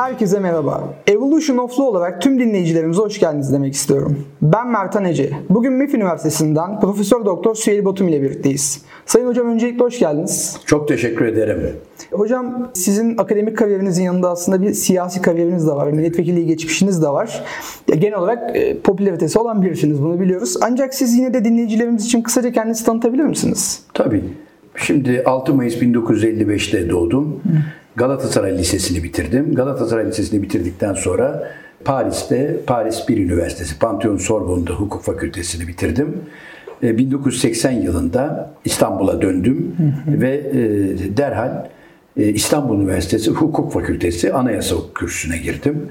Herkese merhaba. Evolution of Law olarak tüm dinleyicilerimize hoş geldiniz demek istiyorum. Ben Mertan Ece. Bugün MEF Üniversitesi'nden Profesör Doktor Süheyl Batum ile birlikteyiz. Sayın hocam öncelikle hoş geldiniz. Çok teşekkür ederim. Hocam sizin akademik kariyerinizin yanında aslında bir siyasi kariyeriniz de var. Milletvekilliği geçmişiniz de var. Genel olarak e, popülaritesi olan birisiniz bunu biliyoruz. Ancak siz yine de dinleyicilerimiz için kısaca kendinizi tanıtabilir misiniz? Tabii. Şimdi 6 Mayıs 1955'te doğdum. Galatasaray Lisesi'ni bitirdim. Galatasaray Lisesi'ni bitirdikten sonra Paris'te Paris Bir Üniversitesi Pantheon Sorbonne'da hukuk fakültesini bitirdim. 1980 yılında İstanbul'a döndüm ve e, derhal e, İstanbul Üniversitesi Hukuk Fakültesi Anayasa Kürsüsüne girdim.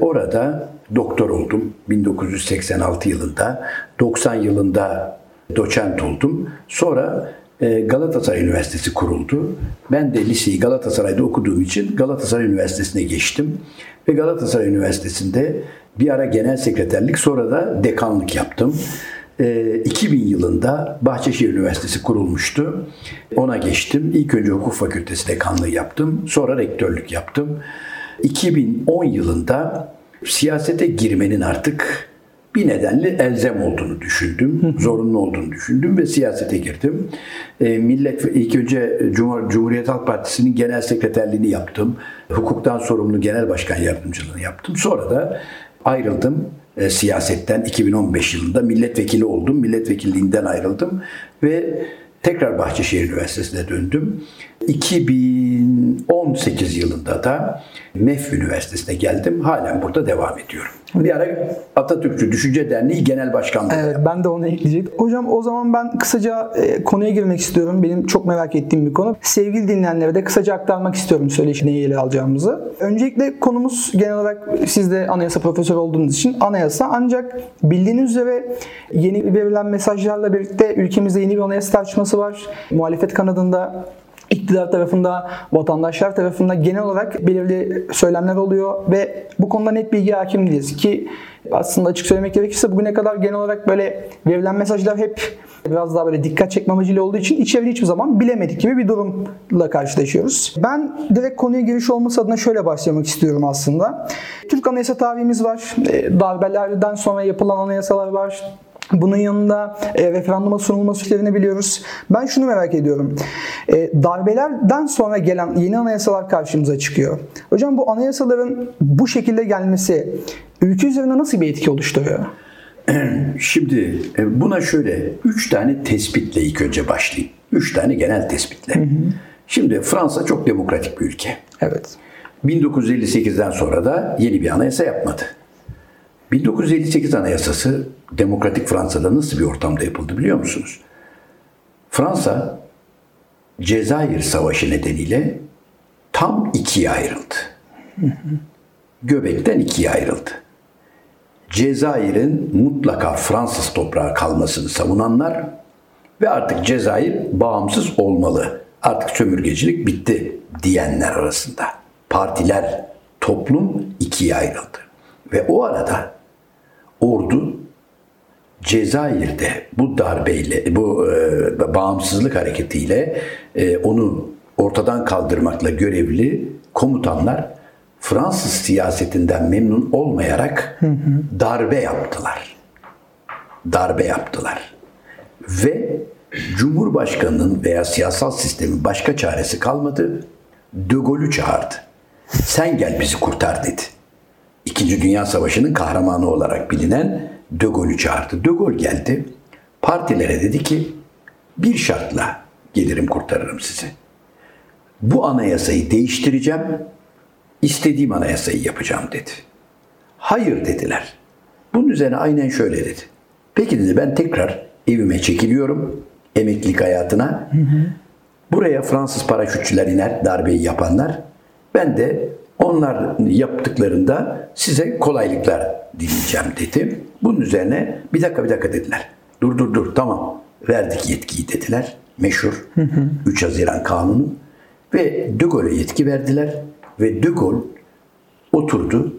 Orada doktor oldum 1986 yılında. 90 yılında doçent oldum. Sonra e, Galatasaray Üniversitesi kuruldu. Ben de liseyi Galatasaray'da okuduğum için Galatasaray Üniversitesi'ne geçtim. Ve Galatasaray Üniversitesi'nde bir ara genel sekreterlik sonra da dekanlık yaptım. 2000 e, yılında Bahçeşehir Üniversitesi kurulmuştu. Ona geçtim. İlk önce hukuk fakültesi dekanlığı yaptım. Sonra rektörlük yaptım. 2010 yılında siyasete girmenin artık bir nedenle elzem olduğunu düşündüm, zorunlu olduğunu düşündüm ve siyasete girdim. E, millet ilk önce Cumhur, Cumhuriyet Halk Partisi'nin genel sekreterliğini yaptım. Hukuktan sorumlu genel başkan yardımcılığını yaptım. Sonra da ayrıldım e, siyasetten 2015 yılında milletvekili oldum. Milletvekilliğinden ayrıldım ve tekrar Bahçeşehir Üniversitesi'ne döndüm. 2018 yılında da MEF Üniversitesi'ne geldim. Halen burada devam ediyorum. Bir ara Atatürkçü Düşünce Derneği Genel Başkanlığı. Evet, ben de onu ekleyecektim. Hocam o zaman ben kısaca e, konuya girmek istiyorum. Benim çok merak ettiğim bir konu. Sevgili dinleyenlere de kısaca aktarmak istiyorum söyleşi neyi ele alacağımızı. Öncelikle konumuz genel olarak siz de anayasa profesörü olduğunuz için anayasa. Ancak bildiğiniz üzere yeni verilen mesajlarla birlikte ülkemizde yeni bir anayasa tartışması var. Muhalefet kanadında iktidar tarafında, vatandaşlar tarafında genel olarak belirli söylemler oluyor ve bu konuda net bilgi hakim değiliz ki aslında açık söylemek gerekirse bugüne kadar genel olarak böyle verilen mesajlar hep biraz daha böyle dikkat çekme amacıyla olduğu için içeriği hiçbir zaman bilemedik gibi bir durumla karşılaşıyoruz. Ben direkt konuya giriş olması adına şöyle başlamak istiyorum aslında. Türk anayasa tarihimiz var. E, darbelerden sonra yapılan anayasalar var. Bunun yanında e, referanduma sunulma süreçlerini biliyoruz. Ben şunu merak ediyorum. E, darbelerden sonra gelen yeni anayasalar karşımıza çıkıyor. Hocam bu anayasaların bu şekilde gelmesi ülke üzerinde nasıl bir etki oluşturuyor? Şimdi e, buna şöyle üç tane tespitle ilk önce başlayayım. Üç tane genel tespitle. Hı hı. Şimdi Fransa çok demokratik bir ülke. Evet. 1958'den sonra da yeni bir anayasa yapmadı. 1958 Anayasası demokratik Fransa'da nasıl bir ortamda yapıldı biliyor musunuz? Fransa Cezayir Savaşı nedeniyle tam ikiye ayrıldı. Göbekten ikiye ayrıldı. Cezayir'in mutlaka Fransız toprağı kalmasını savunanlar ve artık Cezayir bağımsız olmalı. Artık sömürgecilik bitti diyenler arasında. Partiler, toplum ikiye ayrıldı. Ve o arada ordu Cezayir'de bu darbeyle, bu e, bağımsızlık hareketiyle e, onu ortadan kaldırmakla görevli komutanlar Fransız siyasetinden memnun olmayarak hı hı. darbe yaptılar. Darbe yaptılar. Ve Cumhurbaşkanının veya siyasal sistemin başka çaresi kalmadı. De Gaulle'ü çağırdı. Sen gel bizi kurtar dedi. İkinci Dünya Savaşı'nın kahramanı olarak bilinen De Gaulle'ü çağırdı. De Gaulle geldi. Partilere dedi ki bir şartla gelirim kurtarırım sizi. Bu anayasayı değiştireceğim. istediğim anayasayı yapacağım dedi. Hayır dediler. Bunun üzerine aynen şöyle dedi. Peki dedi ben tekrar evime çekiliyorum. Emeklilik hayatına. Hı hı. Buraya Fransız paraşütçüler iner darbeyi yapanlar. Ben de onlar yaptıklarında size kolaylıklar dileyeceğim dedi. Bunun üzerine bir dakika bir dakika dediler. Dur dur dur tamam verdik yetkiyi dediler. Meşhur 3 Haziran Kanunu. Ve De Gaulle'e yetki verdiler. Ve De Gaulle oturdu.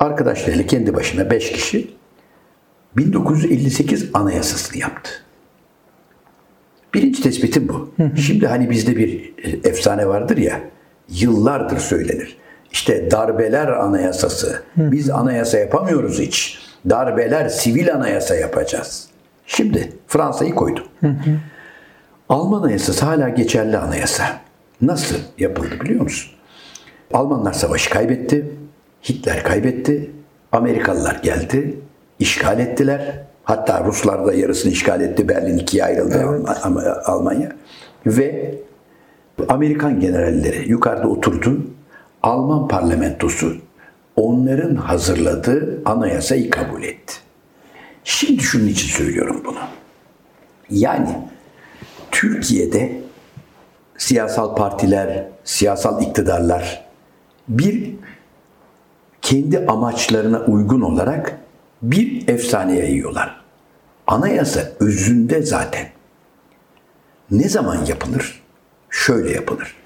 Arkadaşlarıyla kendi başına 5 kişi 1958 anayasasını yaptı. Birinci tespitim bu. Şimdi hani bizde bir e, efsane vardır ya, yıllardır söylenir. İşte darbeler anayasası. Biz anayasa yapamıyoruz hiç. Darbeler sivil anayasa yapacağız. Şimdi Fransa'yı koydum. Alman anayasası hala geçerli anayasa. Nasıl yapıldı biliyor musun? Almanlar savaşı kaybetti. Hitler kaybetti. Amerikalılar geldi. işgal ettiler. Hatta Ruslar da yarısını işgal etti. Berlin ikiye ayrıldı evet. Almanya. Ve Amerikan generalleri yukarıda oturdu. Alman parlamentosu onların hazırladığı anayasayı kabul etti. Şimdi şunun için söylüyorum bunu. Yani Türkiye'de siyasal partiler, siyasal iktidarlar bir kendi amaçlarına uygun olarak bir efsane yayıyorlar. Anayasa özünde zaten ne zaman yapılır? Şöyle yapılır.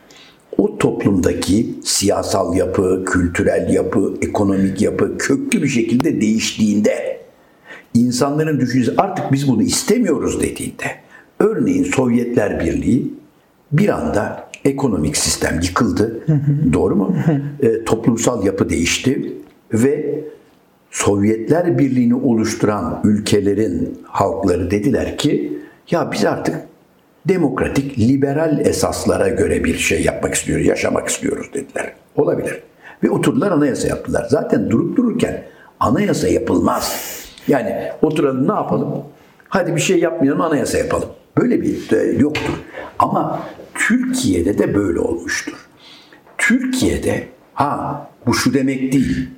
Toplumdaki siyasal yapı, kültürel yapı, ekonomik yapı köklü bir şekilde değiştiğinde insanların düşüncesi artık biz bunu istemiyoruz dediğinde örneğin Sovyetler Birliği bir anda ekonomik sistem yıkıldı. Doğru mu? e, toplumsal yapı değişti ve Sovyetler Birliği'ni oluşturan ülkelerin halkları dediler ki ya biz artık demokratik, liberal esaslara göre bir şey yapmak istiyoruz, yaşamak istiyoruz dediler. Olabilir. Ve oturdular anayasa yaptılar. Zaten durup dururken anayasa yapılmaz. Yani oturalım ne yapalım? Hadi bir şey yapmayalım anayasa yapalım. Böyle bir de yoktur. Ama Türkiye'de de böyle olmuştur. Türkiye'de ha bu şu demek değil.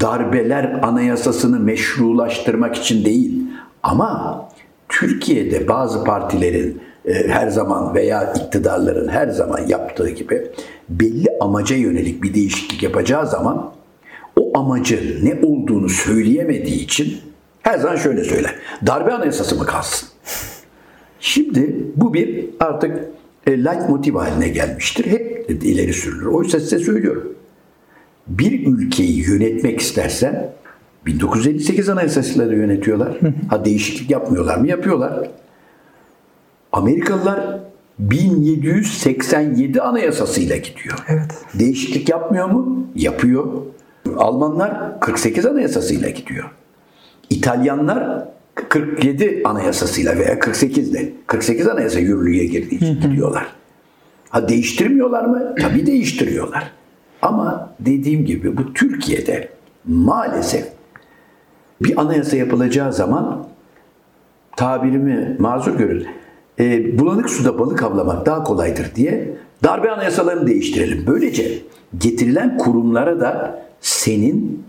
Darbeler anayasasını meşrulaştırmak için değil. Ama Türkiye'de bazı partilerin her zaman veya iktidarların her zaman yaptığı gibi belli amaca yönelik bir değişiklik yapacağı zaman o amacı ne olduğunu söyleyemediği için her zaman şöyle söyler. Darbe anayasası mı kalsın? Şimdi bu bir artık e, light motiv haline gelmiştir. Hep ileri sürülür. Oysa size söylüyorum. Bir ülkeyi yönetmek istersen 1958 anayasasıyla da yönetiyorlar. Ha değişiklik yapmıyorlar mı? Yapıyorlar. Amerikalılar 1787 anayasasıyla gidiyor. Evet. Değişiklik yapmıyor mu? Yapıyor. Almanlar 48 anayasasıyla gidiyor. İtalyanlar 47 anayasasıyla veya 48'de 48 anayasa yürürlüğe girdiği için gidiyorlar. Ha değiştirmiyorlar mı? Tabii değiştiriyorlar. Ama dediğim gibi bu Türkiye'de maalesef bir anayasa yapılacağı zaman tabirimi mazur görün. E, bulanık suda balık avlamak daha kolaydır diye darbe anayasalarını değiştirelim. Böylece getirilen kurumlara da senin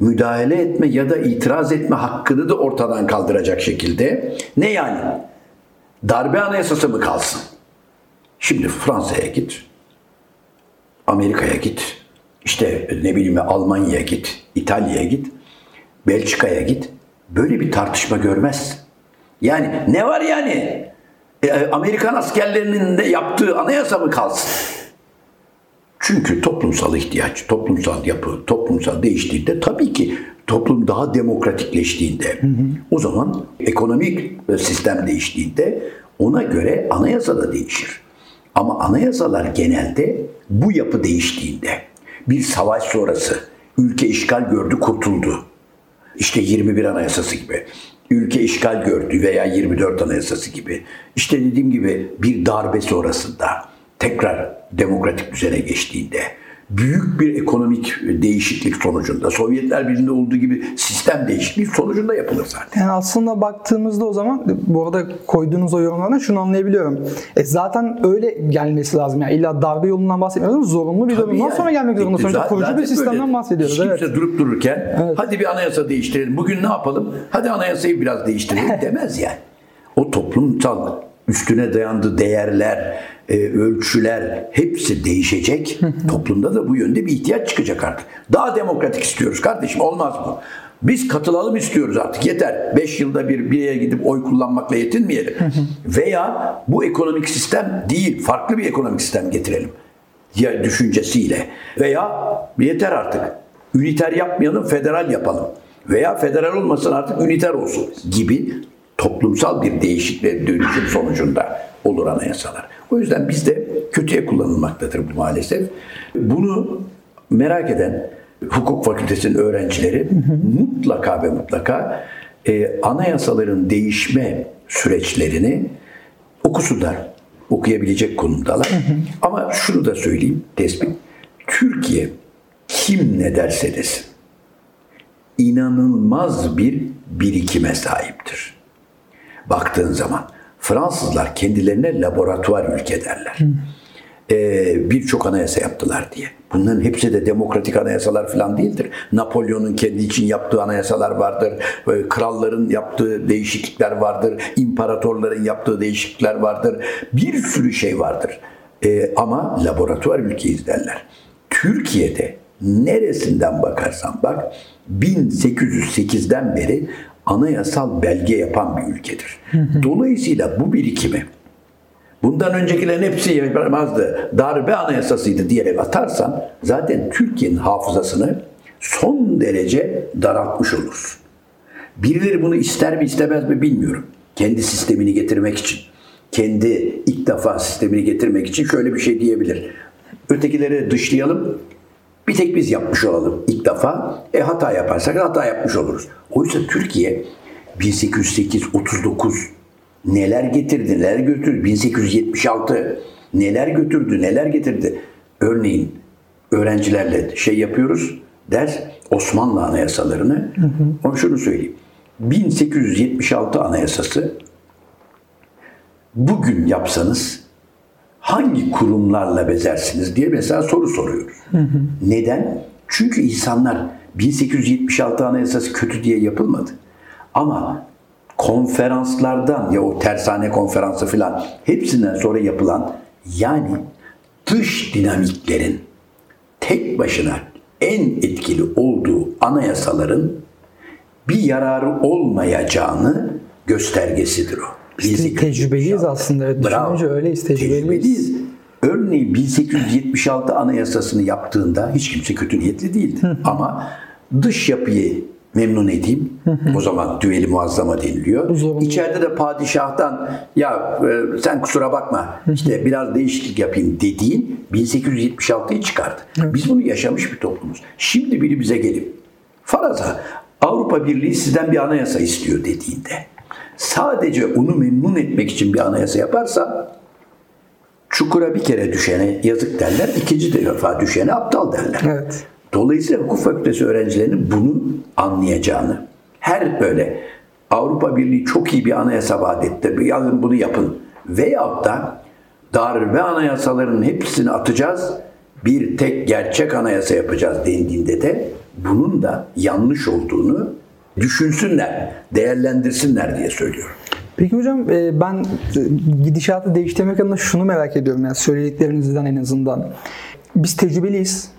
müdahale etme ya da itiraz etme hakkını da ortadan kaldıracak şekilde ne yani? Darbe anayasası mı kalsın? Şimdi Fransa'ya git, Amerika'ya git, işte ne bileyim Almanya'ya git, İtalya'ya git, Belçika'ya git. Böyle bir tartışma görmez. Yani ne var yani? E, Amerikan askerlerinin de yaptığı anayasa mı kalsın? Çünkü toplumsal ihtiyaç, toplumsal yapı, toplumsal değiştiğinde tabii ki toplum daha demokratikleştiğinde hı hı. o zaman ekonomik sistem değiştiğinde ona göre anayasa da değişir. Ama anayasalar genelde bu yapı değiştiğinde bir savaş sonrası ülke işgal gördü kurtuldu. İşte 21 anayasası gibi. Ülke işgal gördü veya 24 anayasası gibi. İşte dediğim gibi bir darbe sonrasında tekrar demokratik düzene geçtiğinde büyük bir ekonomik değişiklik sonucunda Sovyetler Birliği'nde olduğu gibi sistem değişikliği sonucunda yapılır zaten. Yani aslında baktığımızda o zaman bu arada koyduğunuz o yorumlardan şunu anlayabiliyorum. E zaten öyle gelmesi lazım. Yani illa darbe yolundan bahsetmiyoruz zorunlu bir durumdan yani. sonra gelmek zorunda. Sonuçta kurucu bir sistemden böyle. bahsediyoruz. Hiç evet. kimse durup dururken evet. hadi bir anayasa değiştirelim. Bugün ne yapalım? Hadi anayasayı biraz değiştirelim demez yani. O toplumsal üstüne dayandığı değerler, e, ölçüler hepsi değişecek. Toplumda da bu yönde bir ihtiyaç çıkacak artık. Daha demokratik istiyoruz kardeşim olmaz mı? Biz katılalım istiyoruz artık yeter. 5 yılda bir bir yere gidip oy kullanmakla yetinmeyelim. Veya bu ekonomik sistem değil farklı bir ekonomik sistem getirelim. Ya düşüncesiyle. Veya yeter artık. Üniter yapmayalım federal yapalım. Veya federal olmasın artık üniter olsun gibi toplumsal bir değişik ve dönüşüm sonucunda olur anayasalar. O yüzden bizde kötüye kullanılmaktadır bu maalesef. Bunu merak eden hukuk fakültesinin öğrencileri mutlaka ve mutlaka e, anayasaların değişme süreçlerini okusunlar. Okuyabilecek konumdalar. Ama şunu da söyleyeyim tespit. Türkiye kim ne derse desin inanılmaz bir birikime sahiptir. Baktığın zaman Fransızlar kendilerine laboratuvar ülke derler. Ee, Birçok anayasa yaptılar diye. Bunların hepsi de demokratik anayasalar falan değildir. Napolyon'un kendi için yaptığı anayasalar vardır. Kralların yaptığı değişiklikler vardır. İmparatorların yaptığı değişiklikler vardır. Bir sürü şey vardır. Ee, ama laboratuvar ülkeyiz derler. Türkiye'de neresinden bakarsan bak 1808'den beri anayasal belge yapan bir ülkedir. Dolayısıyla bu birikimi bundan öncekilerin hepsi yapamazdı. Darbe anayasasıydı diyerek atarsan zaten Türkiye'nin hafızasını son derece daraltmış olursun. Birileri bunu ister mi istemez mi bilmiyorum. Kendi sistemini getirmek için. Kendi ilk defa sistemini getirmek için şöyle bir şey diyebilir. Ötekileri dışlayalım, bir tek biz yapmış olalım ilk defa. E hata yaparsak hata yapmış oluruz. Oysa Türkiye 1808-39 neler getirdi, neler götürdü. 1876 neler götürdü, neler getirdi. Örneğin öğrencilerle şey yapıyoruz, ders Osmanlı anayasalarını. Hı hı. Onu şunu söyleyeyim. 1876 anayasası bugün yapsanız hangi kurumlarla bezersiniz diye mesela soru soruyoruz. Hı hı. Neden? Çünkü insanlar 1876 Anayasası kötü diye yapılmadı. Ama konferanslardan ya o tersane konferansı filan hepsinden sonra yapılan yani dış dinamiklerin tek başına en etkili olduğu anayasaların bir yararı olmayacağını göstergesidir o. Biz tecrübeliyiz aslında. Evet, Bravo. Düşününce öyleyiz, tecrübeliyiz. tecrübeliyiz. Örneğin 1876 anayasasını yaptığında hiç kimse kötü niyetli değildi. Ama dış yapıyı memnun edeyim. o zaman düeli muazzama deniliyor. Zorunlu. İçeride de padişahtan ya e, sen kusura bakma işte biraz değişiklik yapayım dediğin 1876'yı çıkardı. Biz bunu yaşamış bir toplumuz. Şimdi biri bize gelip faraza Avrupa Birliği sizden bir anayasa istiyor dediğinde sadece onu memnun etmek için bir anayasa yaparsa çukura bir kere düşene yazık derler, ikinci defa düşene aptal derler. Evet. Dolayısıyla hukuk fakültesi öğrencilerinin bunu anlayacağını, her böyle Avrupa Birliği çok iyi bir anayasa vaat etti, yazın bunu yapın veyahut da darbe anayasalarının hepsini atacağız, bir tek gerçek anayasa yapacağız dendiğinde de bunun da yanlış olduğunu düşünsünler, değerlendirsinler diye söylüyorum. Peki hocam e, ben e, gidişatı değiştirmek adına şunu merak ediyorum yani söylediklerinizden en azından. Biz tecrübeliyiz.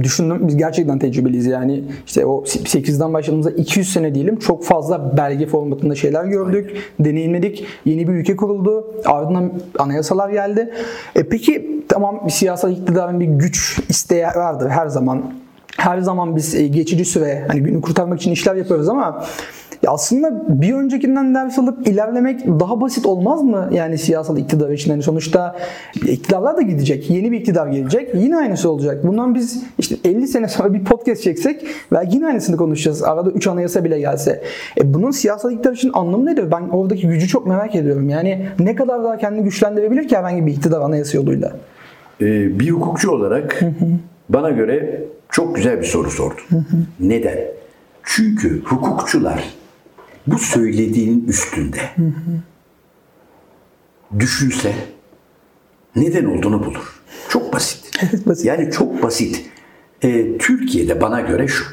Düşündüm biz gerçekten tecrübeliyiz yani işte o 8'den başladığımızda 200 sene diyelim çok fazla belge formatında şeyler gördük, deneyimledik. Yeni bir ülke kuruldu. Ardından anayasalar geldi. E peki tamam siyasal iktidarın bir güç isteği vardır her zaman her zaman biz e, geçici süre hani günü kurtarmak için işler yapıyoruz ama ya aslında bir öncekinden ders alıp ilerlemek daha basit olmaz mı? Yani siyasal iktidar için. Yani sonuçta iktidarlar da gidecek. Yeni bir iktidar gelecek. Yine aynısı olacak. Bundan biz işte 50 sene sonra bir podcast çeksek belki yine aynısını konuşacağız. Arada 3 anayasa bile gelse. E bunun siyasal iktidar için anlamı nedir? Ben oradaki gücü çok merak ediyorum. Yani ne kadar daha kendini güçlendirebilir ki herhangi bir iktidar anayasa yoluyla? Ee, bir hukukçu olarak bana göre çok güzel bir soru sordun. Neden? Çünkü hukukçular bu söylediğinin üstünde düşünse neden olduğunu bulur. Çok basit. Evet, basit. Yani çok basit. Ee, Türkiye'de bana göre şu.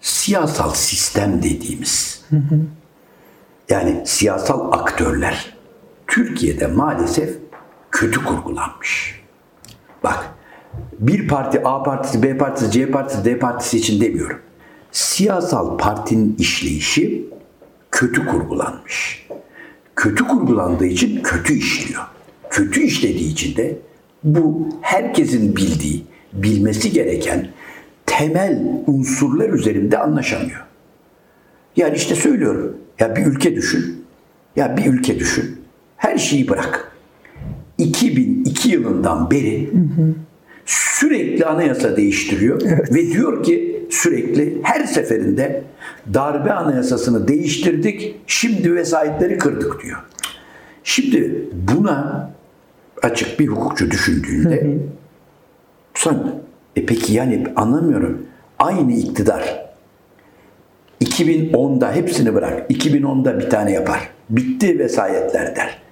Siyasal sistem dediğimiz yani siyasal aktörler Türkiye'de maalesef kötü kurgulanmış. Bak bir parti A partisi, B partisi, C partisi, D partisi için demiyorum. Siyasal partinin işleyişi kötü kurgulanmış. Kötü kurgulandığı için kötü işliyor. Kötü işlediği için de bu herkesin bildiği, bilmesi gereken temel unsurlar üzerinde anlaşamıyor. Yani işte söylüyorum. Ya bir ülke düşün. Ya bir ülke düşün. Her şeyi bırak. 2002 yılından beri sürekli anayasa değiştiriyor ve diyor ki sürekli her seferinde darbe anayasasını değiştirdik, şimdi vesayetleri kırdık diyor. Şimdi buna açık bir hukukçu düşündüğünde sen e peki yani anlamıyorum. Aynı iktidar 2010'da hepsini bırak. 2010'da bir tane yapar. Bitti vesayetler der.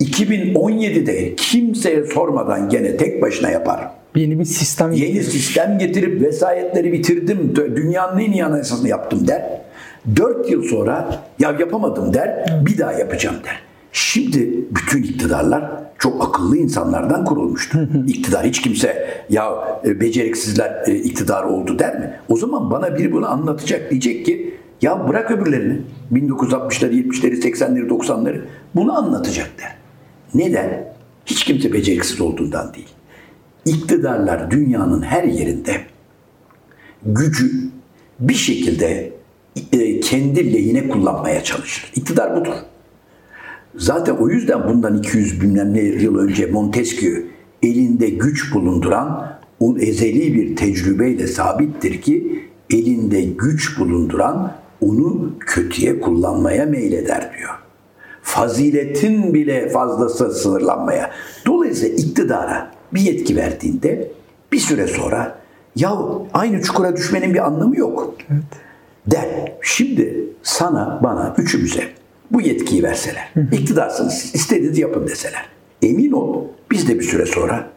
2017'de kimseye sormadan gene tek başına yapar. Yeni bir sistem. Yeni sistem getirip vesayetleri bitirdim. Dünyanın en iyi anayasasını yaptım der. 4 yıl sonra ya yapamadım der. Bir daha yapacağım der. Şimdi bütün iktidarlar çok akıllı insanlardan kurulmuştur. İktidar hiç kimse ya e, beceriksizler e, iktidar oldu der mi? O zaman bana biri bunu anlatacak diyecek ki ya bırak öbürlerini 1960'ları, 70'leri, 80'leri, 90'ları bunu anlatacak der. Neden? Hiç kimse beceriksiz olduğundan değil. İktidarlar dünyanın her yerinde gücü bir şekilde e, kendi lehine kullanmaya çalışır. İktidar budur. Zaten o yüzden bundan 200 bilmem yıl önce Montesquieu elinde güç bulunduran o ezeli bir tecrübeyle sabittir ki elinde güç bulunduran onu kötüye kullanmaya meyleder diyor. Faziletin bile fazlası sınırlanmaya. Dolayısıyla iktidara bir yetki verdiğinde bir süre sonra ya aynı çukura düşmenin bir anlamı yok. Evet. Der. Şimdi sana, bana, üçümüze bu yetkiyi verseler, iktidarsınız, istediğiniz yapın deseler. Emin ol biz de bir süre sonra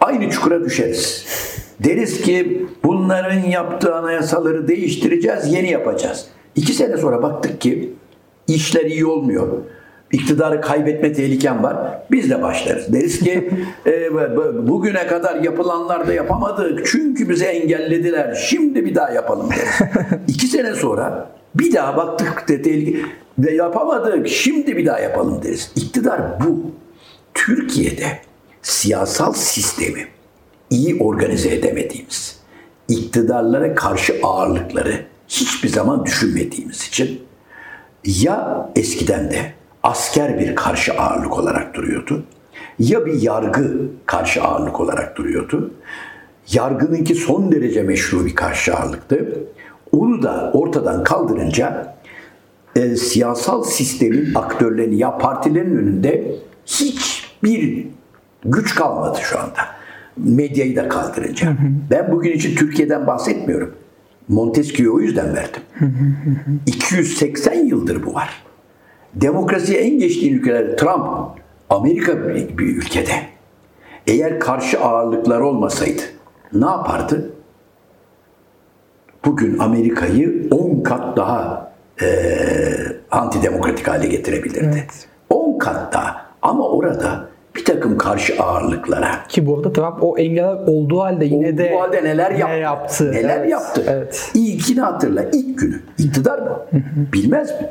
aynı çukura düşeriz. Deriz ki bunların yaptığı anayasaları değiştireceğiz, yeni yapacağız. İki sene sonra baktık ki işler iyi olmuyor. İktidarı kaybetme tehlikem var. Biz de başlarız. Deriz ki e, bugüne kadar yapılanlar da yapamadık. Çünkü bizi engellediler. Şimdi bir daha yapalım deriz. İki sene sonra bir daha baktık de tehlike ve yapamadık. Şimdi bir daha yapalım deriz. İktidar bu. Türkiye'de siyasal sistemi iyi organize edemediğimiz, iktidarlara karşı ağırlıkları hiçbir zaman düşünmediğimiz için ya eskiden de asker bir karşı ağırlık olarak duruyordu ya bir yargı karşı ağırlık olarak duruyordu. Yargınınki son derece meşru bir karşı ağırlıktı. Onu da ortadan kaldırınca e, siyasal sistemin aktörlerini ya partilerin önünde hiçbir güç kalmadı şu anda. Medyayı da kaldırınca. Ben bugün için Türkiye'den bahsetmiyorum. Montesquieu o yüzden verdim. Hı hı hı. 280 yıldır bu var. Demokrasiye en geçtiği ülkeler Trump, Amerika bir, bir ülkede. Eğer karşı ağırlıklar olmasaydı ne yapardı? Bugün Amerika'yı 10 kat daha e, antidemokratik hale getirebilirdi. 10 evet. kat daha. Ama orada bir takım karşı ağırlıklara. Ki bu arada Trump o engeller olduğu halde yine olduğu de halde neler yaptı? yaptı. Neler evet, yaptı? Evet. İlkini hatırla. ilk günü. İktidar mı? Bilmez mi?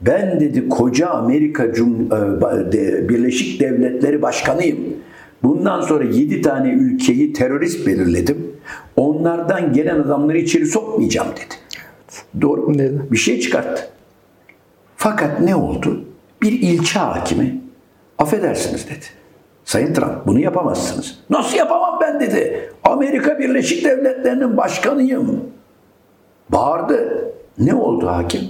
Ben dedi koca Amerika Cum e, Birleşik Devletleri Başkanıyım. Bundan sonra 7 tane ülkeyi terörist belirledim. Onlardan gelen adamları içeri sokmayacağım dedi. Evet. Doğru mu? Dedi. Bir şey çıkarttı. Fakat ne oldu? Bir ilçe hakimi affedersiniz dedi. Sayın Trump bunu yapamazsınız. Nasıl yapamam ben dedi. Amerika Birleşik Devletleri'nin başkanıyım. Bağırdı. Ne oldu hakim?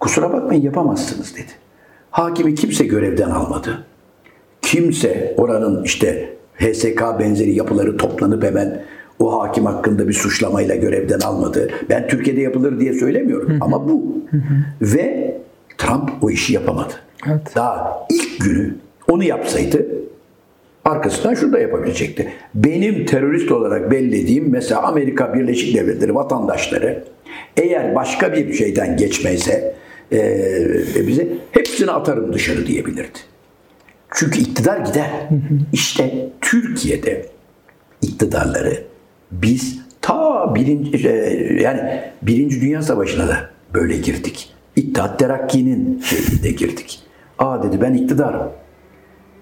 Kusura bakmayın yapamazsınız dedi. Hakimi kimse görevden almadı. Kimse oranın işte HSK benzeri yapıları toplanıp hemen o hakim hakkında bir suçlamayla görevden almadı. Ben Türkiye'de yapılır diye söylemiyorum ama bu. Ve Trump o işi yapamadı. Evet. Daha ilk günü onu yapsaydı arkasından şunu da yapabilecekti. Benim terörist olarak bellediğim mesela Amerika Birleşik Devletleri vatandaşları eğer başka bir şeyden geçmeyse e, bize hepsini atarım dışarı diyebilirdi. Çünkü iktidar gider. İşte Türkiye'de iktidarları biz ta birinci yani birinci Dünya Savaşı'na da böyle girdik. İttihat Terakki'nin şeyinde girdik. Aa dedi ben iktidarım.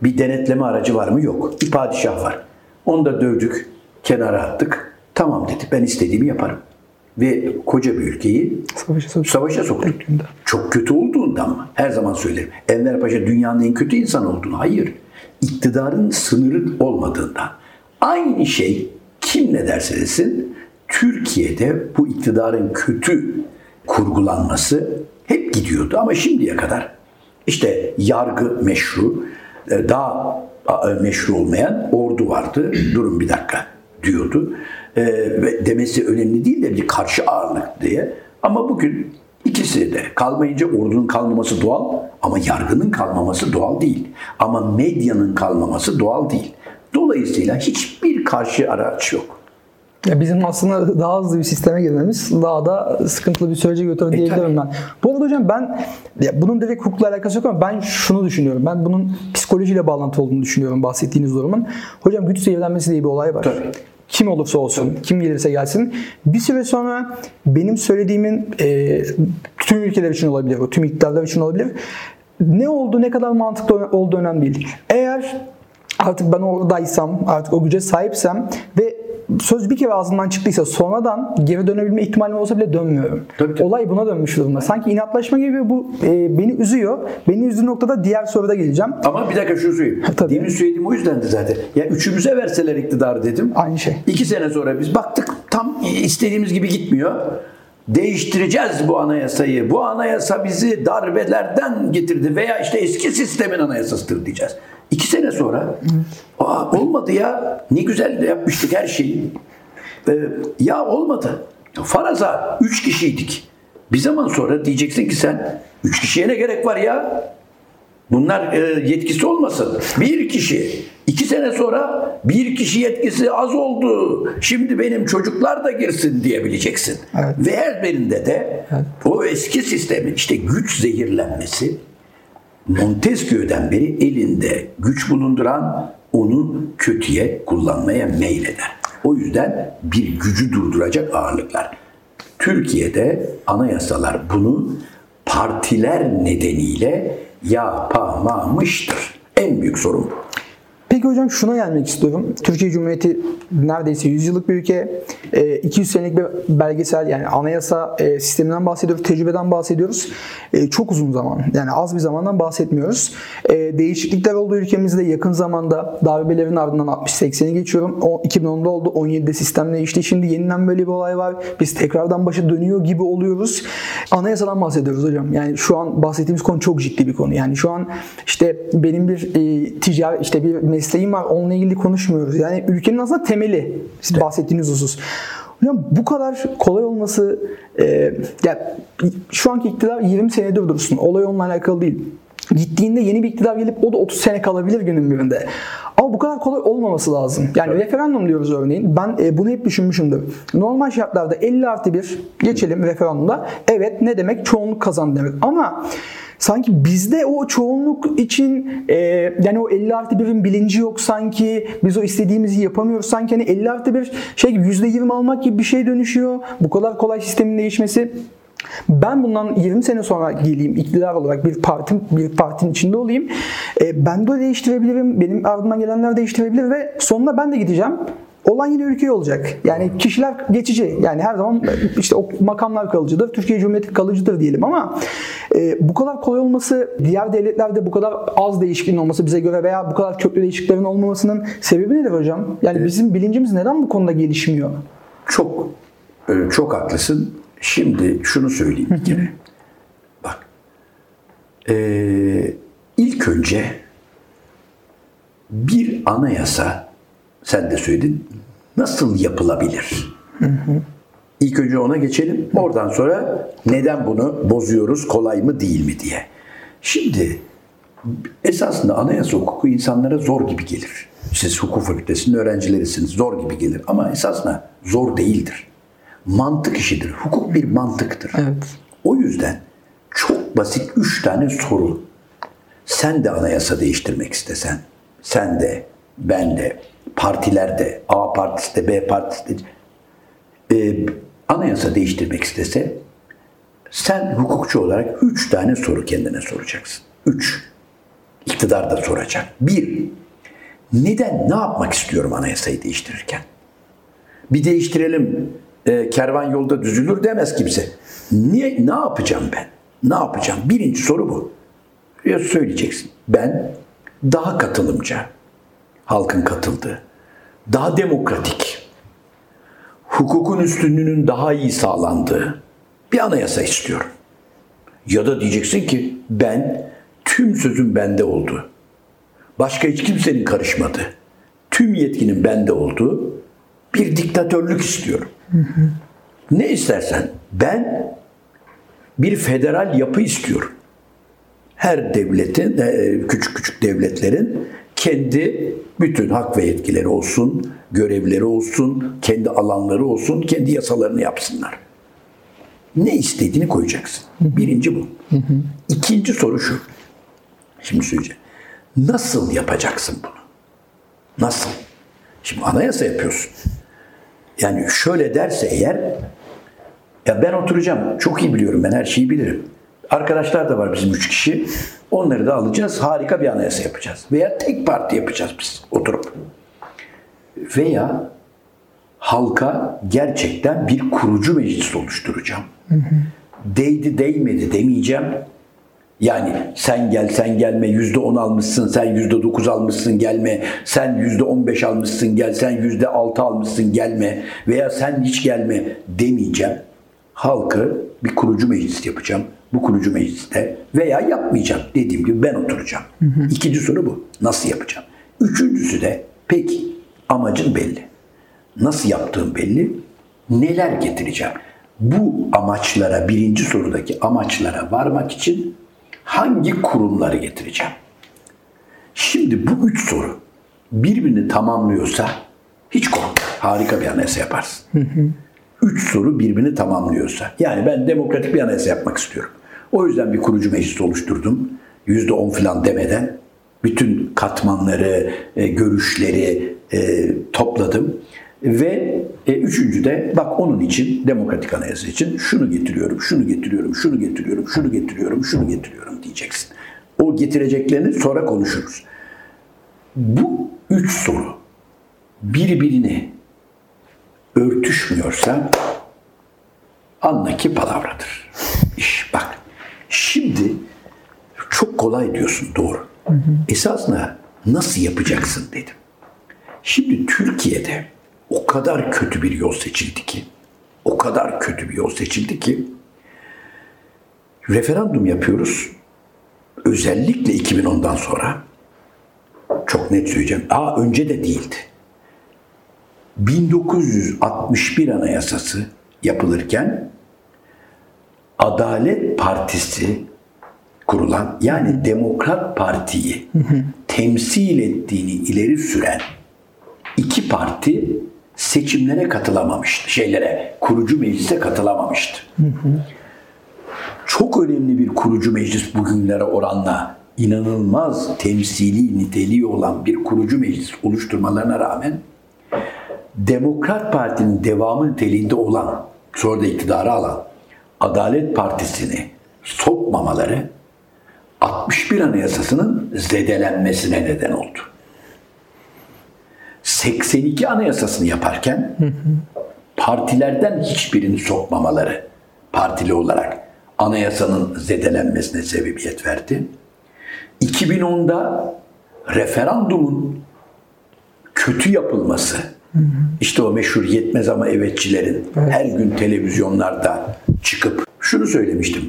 Bir denetleme aracı var mı? Yok. Bir padişah var. Onu da dövdük, kenara attık. Tamam dedi ben istediğimi yaparım ve koca bir ülkeyi savaşa, soktuk. savaşa soktuk. Çok kötü olduğundan mı? Her zaman söylerim. Enver Paşa dünyanın en kötü insanı olduğunu. Hayır. İktidarın sınırı olmadığından. Aynı şey kim ne derse desin Türkiye'de bu iktidarın kötü kurgulanması hep gidiyordu ama şimdiye kadar işte yargı meşru, daha e, meşru olmayan ordu vardı. Durun bir dakika diyordu. E, ve demesi önemli değil de bir karşı ağırlık diye. Ama bugün ikisi de kalmayınca ordunun kalmaması doğal ama yargının kalmaması doğal değil. Ama medyanın kalmaması doğal değil. Dolayısıyla hiçbir karşı araç yok. Ya bizim aslında daha hızlı bir sisteme girmemiz daha da sıkıntılı bir sürece götürür E, diyebilirim ben. Bu arada hocam ben ya bunun direkt hukukla alakası yok ama ben şunu düşünüyorum. Ben bunun psikolojiyle bağlantı olduğunu düşünüyorum bahsettiğiniz durumun. Hocam güç zehirlenmesi diye bir olay var. Tabii. Kim olursa olsun, kim gelirse gelsin. Bir süre sonra benim söylediğimin e, tüm ülkeler için olabilir, tüm iktidarlar için olabilir. Ne oldu, ne kadar mantıklı olduğu önemli değil. Eğer artık ben oradaysam, artık o güce sahipsem ve söz bir kere ağzından çıktıysa sonradan geri dönebilme ihtimalim olsa bile dönmüyorum. Tabii, tabii. Olay buna dönmüş durumda. Sanki inatlaşma gibi bu e, beni üzüyor. Beni üzdüğü noktada diğer soruda geleceğim. Ama bir dakika şunu söyleyeyim. Tabii. Demin söylediğim o yüzdendi zaten. Ya üçümüze verseler iktidarı dedim. Aynı şey. İki sene sonra biz baktık tam istediğimiz gibi gitmiyor. Değiştireceğiz bu anayasayı. Bu anayasa bizi darbelerden getirdi veya işte eski sistemin anayasasıdır diyeceğiz. İki sene sonra Aa, olmadı ya ne güzel de yapmıştık her şeyi. Ee, ya olmadı. Faraza üç kişiydik. Bir zaman sonra diyeceksin ki sen üç kişiye ne gerek var ya? Bunlar e, yetkisi olmasın. Bir kişi. iki sene sonra bir kişi yetkisi az oldu. Şimdi benim çocuklar da girsin diyebileceksin. Evet. Ve her birinde de o eski sistemin işte güç zehirlenmesi Montesquieu'den beri elinde güç bulunduran onu kötüye kullanmaya meyleder. O yüzden bir gücü durduracak ağırlıklar. Türkiye'de anayasalar bunu partiler nedeniyle yapamamıştır. En büyük sorun bu. Peki hocam şuna gelmek istiyorum. Türkiye Cumhuriyeti neredeyse 100 yıllık bir ülke. E, 200 senelik bir belgesel yani anayasa e, sisteminden bahsediyoruz, tecrübeden bahsediyoruz. E, çok uzun zaman yani az bir zamandan bahsetmiyoruz. E, değişiklikler oldu ülkemizde yakın zamanda darbelerin ardından 60-80'i geçiyorum. O, 2010'da oldu 17'de sistem değişti. Şimdi yeniden böyle bir olay var. Biz tekrardan başa dönüyor gibi oluyoruz. Anayasadan bahsediyoruz hocam. Yani şu an bahsettiğimiz konu çok ciddi bir konu. Yani şu an işte benim bir e, ticari işte bir mesleğim var. Onunla ilgili konuşmuyoruz. Yani ülkenin aslında temeli bahsettiğiniz husus. Hocam bu kadar kolay olması e, ya şu anki iktidar 20 senedir dursun. Olay onunla alakalı değil. Gittiğinde yeni bir iktidar gelip o da 30 sene kalabilir günün birinde. Ama bu kadar kolay olmaması lazım. Yani Evet. referandum diyoruz örneğin. Ben e, bunu hep düşünmüşümdür. Normal şartlarda 50 artı 1 geçelim referandumda. Evet ne demek? Çoğunluk kazandı demek. Ama sanki bizde o çoğunluk için e, yani o 50 artı 1'in bilinci yok sanki. Biz o istediğimizi yapamıyoruz. Sanki hani 50 artı 1 şey gibi %20 almak gibi bir şey dönüşüyor. Bu kadar kolay sistemin değişmesi. Ben bundan 20 sene sonra geleyim iktidar olarak bir partim bir partinin içinde olayım. E, ben de değiştirebilirim. Benim ardından gelenler değiştirebilir ve sonunda ben de gideceğim. Olan yine ülke olacak. Yani kişiler geçici. Yani her zaman işte o makamlar kalıcıdır. Türkiye Cumhuriyeti kalıcıdır diyelim ama e, bu kadar kolay olması, diğer devletlerde bu kadar az değişikliğin olması bize göre veya bu kadar köklü değişikliklerin olmamasının sebebi nedir hocam? Yani bizim bilincimiz neden bu konuda gelişmiyor? Çok e, çok haklısın. Şimdi şunu söyleyeyim bir kere. Bak. e, ilk önce bir anayasa sen de söyledin nasıl yapılabilir? İlk önce ona geçelim. Oradan sonra neden bunu bozuyoruz, kolay mı değil mi diye. Şimdi esasında anayasa hukuku insanlara zor gibi gelir. Siz hukuk fakültesinin öğrencilerisiniz. Zor gibi gelir. Ama esasında zor değildir. Mantık işidir. Hukuk bir mantıktır. Evet. O yüzden çok basit üç tane soru. Sen de anayasa değiştirmek istesen, sen de, ben de, partiler de, A partisi de, B partisi de, e, anayasa değiştirmek istese, sen hukukçu olarak üç tane soru kendine soracaksın. Üç. İktidar da soracak. Bir, neden, ne yapmak istiyorum anayasayı değiştirirken? Bir değiştirelim, e, kervan yolda düzülür demez kimse. Niye, ne yapacağım ben? Ne yapacağım? Birinci soru bu. Ya söyleyeceksin. Ben daha katılımcı, halkın katıldığı, daha demokratik, hukukun üstünlüğünün daha iyi sağlandığı bir anayasa istiyorum. Ya da diyeceksin ki ben tüm sözüm bende oldu. Başka hiç kimsenin karışmadı. Tüm yetkinin bende olduğu bir diktatörlük istiyorum. Ne istersen ben bir federal yapı istiyorum. Her devletin, e, küçük küçük devletlerin kendi bütün hak ve yetkileri olsun, görevleri olsun, kendi alanları olsun, kendi yasalarını yapsınlar. Ne istediğini koyacaksın. Birinci bu. İkinci soru şu. Şimdi söyleyeceğim. Nasıl yapacaksın bunu? Nasıl? Şimdi anayasa yapıyorsun. Yani şöyle derse eğer ya ben oturacağım. Çok iyi biliyorum. Ben her şeyi bilirim. Arkadaşlar da var bizim üç kişi. Onları da alacağız. Harika bir anayasa yapacağız. Veya tek parti yapacağız biz oturup. Veya halka gerçekten bir kurucu meclis oluşturacağım. Hı hı. Değdi değmedi demeyeceğim. Yani sen gel sen gelme yüzde on almışsın sen yüzde dokuz almışsın gelme sen yüzde on beş almışsın gel sen yüzde altı almışsın gelme veya sen hiç gelme demeyeceğim. Halkı bir kurucu meclis yapacağım. Bu kurucu mecliste veya yapmayacağım dediğim gibi ben oturacağım. Hı hı. İkinci soru bu. Nasıl yapacağım? Üçüncüsü de peki amacın belli. Nasıl yaptığım belli. Neler getireceğim? Bu amaçlara, birinci sorudaki amaçlara varmak için hangi kurumları getireceğim? Şimdi bu üç soru birbirini tamamlıyorsa hiç korkma. Harika bir anayasa yaparsın. Hı hı. Üç soru birbirini tamamlıyorsa. Yani ben demokratik bir anayasa yapmak istiyorum. O yüzden bir kurucu meclis oluşturdum. Yüzde on falan demeden bütün katmanları, e, görüşleri e, topladım. Ve e, üçüncü de bak onun için demokratik anayasa için şunu getiriyorum, şunu getiriyorum, şunu getiriyorum, şunu getiriyorum, şunu getiriyorum diyeceksin. O getireceklerini sonra konuşuruz. Bu üç soru birbirine örtüşmüyorsa anla ki palavradır. İş bak. Şimdi çok kolay diyorsun doğru. Hı hı. Esasında nasıl yapacaksın dedim. Şimdi Türkiye'de o kadar kötü bir yol seçildi ki, o kadar kötü bir yol seçildi ki, referandum yapıyoruz. Özellikle 2010'dan sonra, çok net söyleyeceğim, aa önce de değildi. 1961 Anayasası yapılırken Adalet Partisi kurulan yani Demokrat Parti'yi temsil ettiğini ileri süren iki parti seçimlere katılamamıştı. Şeylere, kurucu meclise katılamamıştı. Çok önemli bir kurucu meclis bugünlere oranla inanılmaz temsili niteliği olan bir kurucu meclis oluşturmalarına rağmen Demokrat Parti'nin devamı niteliğinde olan, sonra da iktidarı alan Adalet Partisi'ni sokmamaları 61 Anayasası'nın zedelenmesine neden oldu. 82 Anayasası'nı yaparken partilerden hiçbirini sokmamaları partili olarak anayasanın zedelenmesine sebebiyet verdi. 2010'da referandumun kötü yapılması, işte o meşhur yetmez ama evetçilerin her gün televizyonlarda çıkıp şunu söylemiştim.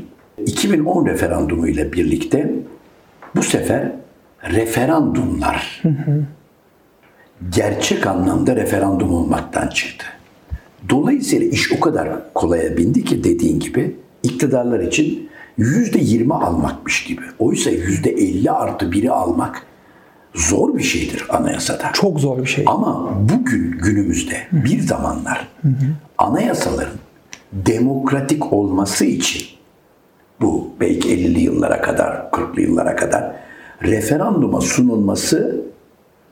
2010 referandumu ile birlikte bu sefer referandumlar gerçek anlamda referandum olmaktan çıktı. Dolayısıyla iş o kadar kolaya bindi ki dediğin gibi iktidarlar için yüzde yirmi almakmış gibi. Oysa yüzde elli artı biri almak zor bir şeydir anayasada. Çok zor bir şey. Ama bugün günümüzde bir zamanlar anayasaların demokratik olması için bu belki 50'li yıllara kadar, 40'lı yıllara kadar referanduma sunulması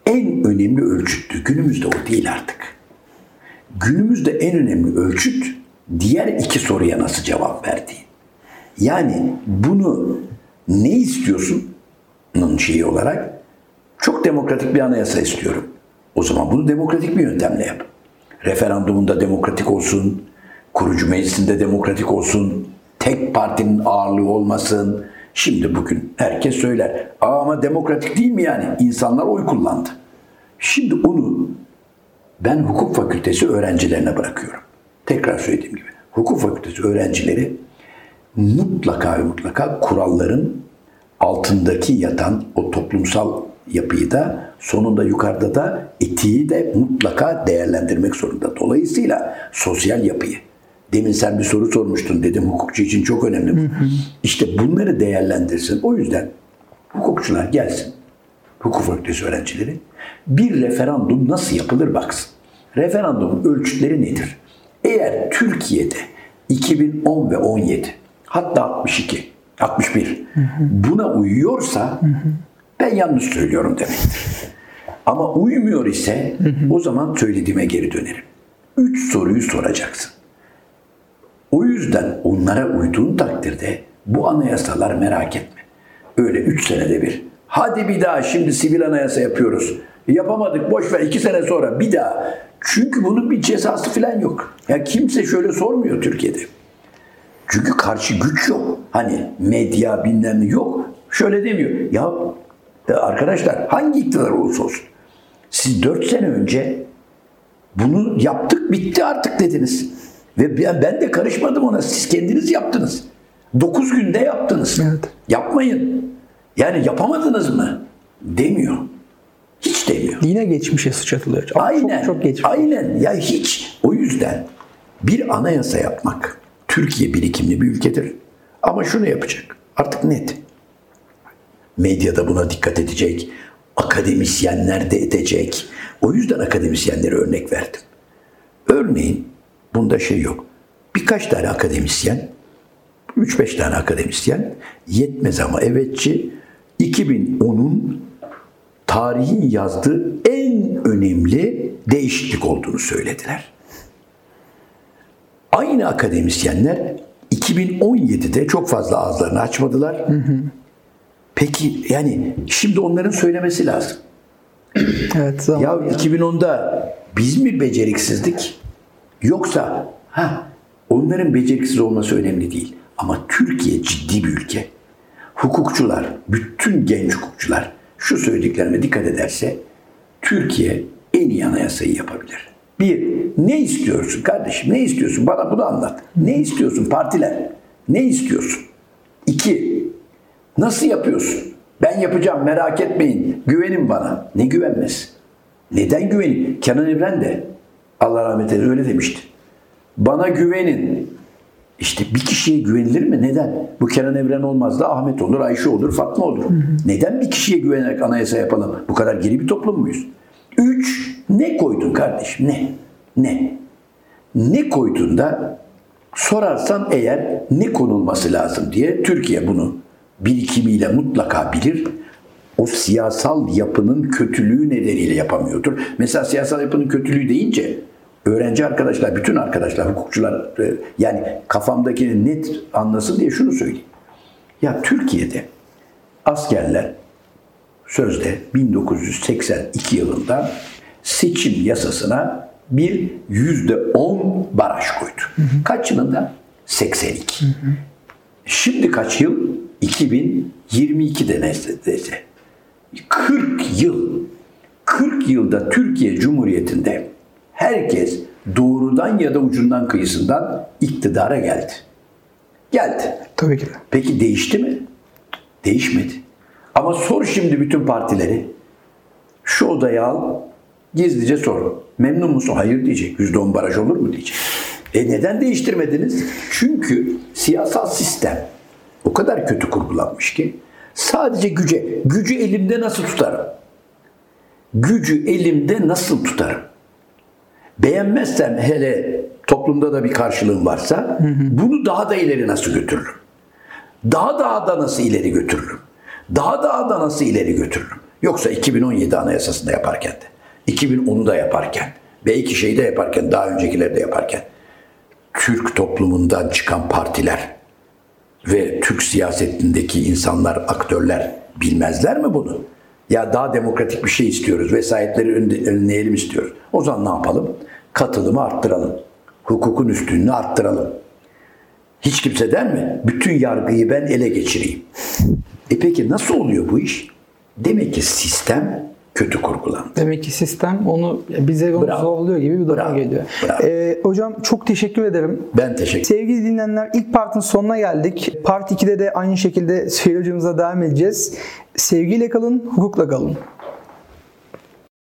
en önemli ölçüttü. Günümüzde o değil artık. Günümüzde en önemli ölçüt diğer iki soruya nasıl cevap verdiği. Yani bunu ne istiyorsun? şeyi olarak çok demokratik bir anayasa istiyorum. O zaman bunu demokratik bir yöntemle yap. Referandumunda demokratik olsun, kurucu meclisinde demokratik olsun, tek partinin ağırlığı olmasın. Şimdi bugün herkes söyler. Aa, ama demokratik değil mi yani? İnsanlar oy kullandı. Şimdi onu ben hukuk fakültesi öğrencilerine bırakıyorum. Tekrar söylediğim gibi. Hukuk fakültesi öğrencileri mutlaka ve mutlaka kuralların altındaki yatan o toplumsal yapıyı da sonunda yukarıda da etiği de mutlaka değerlendirmek zorunda. Dolayısıyla sosyal yapıyı. Demin sen bir soru sormuştun dedim hukukçu için çok önemli bu. İşte bunları değerlendirsin. O yüzden hukukçular gelsin. Hukuk fakültesi öğrencileri. Bir referandum nasıl yapılır baksın. Referandumun ölçütleri nedir? Eğer Türkiye'de 2010 ve 17 hatta 62, 61 buna uyuyorsa ben yanlış söylüyorum demektir. Ama uymuyor ise o zaman söylediğime geri dönerim. Üç soruyu soracaksın. O yüzden onlara uyduğun takdirde bu anayasalar merak etme. Öyle üç senede bir. Hadi bir daha şimdi sivil anayasa yapıyoruz. Yapamadık boş ver iki sene sonra bir daha. Çünkü bunun bir cezası falan yok. Ya kimse şöyle sormuyor Türkiye'de. Çünkü karşı güç yok. Hani medya bilmem yok. Şöyle demiyor. Ya arkadaşlar hangi iktidar olursa olsun. Siz dört sene önce bunu yaptık bitti artık dediniz. Ve ben de karışmadım ona. Siz kendiniz yaptınız. Dokuz günde yaptınız. Evet. Yapmayın. Yani yapamadınız mı? Demiyor. Hiç demiyor. Yine geçmişe sıçratılıyor. Ama Aynen. Çok, çok geçmiş. Aynen. Ya hiç. O yüzden bir anayasa yapmak Türkiye birikimli bir ülkedir. Ama şunu yapacak. Artık net. Medyada buna dikkat edecek. Akademisyenler de edecek. O yüzden akademisyenlere örnek verdim. Örneğin bunda şey yok. Birkaç tane akademisyen, 3-5 tane akademisyen yetmez ama evetçi 2010'un tarihin yazdığı en önemli değişiklik olduğunu söylediler. Aynı akademisyenler 2017'de çok fazla ağızlarını açmadılar. Peki yani şimdi onların söylemesi lazım. Evet. Zaman Ya 2010'da biz mi beceriksizdik? Yoksa ha onların beceriksiz olması önemli değil. Ama Türkiye ciddi bir ülke. Hukukçular, bütün genç hukukçular şu söylediklerime dikkat ederse Türkiye en iyi anayasayı yapabilir. Bir, ne istiyorsun kardeşim? Ne istiyorsun? Bana bunu anlat. Ne istiyorsun partiler? Ne istiyorsun? İki, nasıl yapıyorsun? Ben yapacağım merak etmeyin. Güvenin bana. Ne güvenmez? Neden güvenin? Kenan Evren de Allah rahmet eylesin öyle demişti. Bana güvenin. İşte bir kişiye güvenilir mi? Neden? Bu Kenan Evren olmaz da Ahmet olur, Ayşe olur, Fatma olur. Neden bir kişiye güvenerek anayasa yapalım? Bu kadar geri bir toplum muyuz? Üç, ne koydun kardeşim? Ne? Ne? Ne koyduğunda sorarsan eğer ne konulması lazım diye Türkiye bunu birikimiyle mutlaka bilir. O siyasal yapının kötülüğü nedeniyle yapamıyordur. Mesela siyasal yapının kötülüğü deyince öğrenci arkadaşlar, bütün arkadaşlar, hukukçular e, yani kafamdakini net anlasın diye şunu söyleyeyim. Ya Türkiye'de askerler sözde 1982 yılında seçim yasasına bir yüzde on baraj koydu. Kaç yılında? 82. Şimdi kaç yıl? 2022'de neredeyse. 40 yıl. 40 yılda Türkiye Cumhuriyeti'nde herkes doğrudan ya da ucundan kıyısından iktidara geldi. Geldi. Tabii ki de. Peki değişti mi? Değişmedi. Ama sor şimdi bütün partileri. Şu odaya al, gizlice sor. Memnun musun? Hayır diyecek. %10 baraj olur mu diyecek. E neden değiştirmediniz? Çünkü siyasal sistem o kadar kötü kurgulanmış ki sadece güce, gücü elimde nasıl tutarım? Gücü elimde nasıl tutarım? Beğenmezsem hele toplumda da bir karşılığım varsa bunu daha da ileri nasıl götürürüm? Daha daha da nasıl ileri götürürüm? Daha daha da nasıl ileri götürürüm? Yoksa 2017 anayasasında yaparken de, 2010'u da yaparken, belki şeyde yaparken, daha öncekileri de yaparken Türk toplumundan çıkan partiler ve Türk siyasetindeki insanlar, aktörler bilmezler mi bunu? Ya daha demokratik bir şey istiyoruz, vesayetleri önleyelim istiyoruz. O zaman ne yapalım? Katılımı arttıralım. Hukukun üstünlüğünü arttıralım. Hiç kimse der mi? Bütün yargıyı ben ele geçireyim. E peki nasıl oluyor bu iş? Demek ki sistem kötü kurgulandı. Demek ki sistem onu bize onu Bravo. zorluyor gibi bir Bravo. geliyor. Bravo. Ee, hocam çok teşekkür ederim. Ben teşekkür Sevgili dinleyenler ilk partın sonuna geldik. Part 2'de de aynı şekilde hocamıza devam edeceğiz. Sevgiyle kalın, hukukla kalın.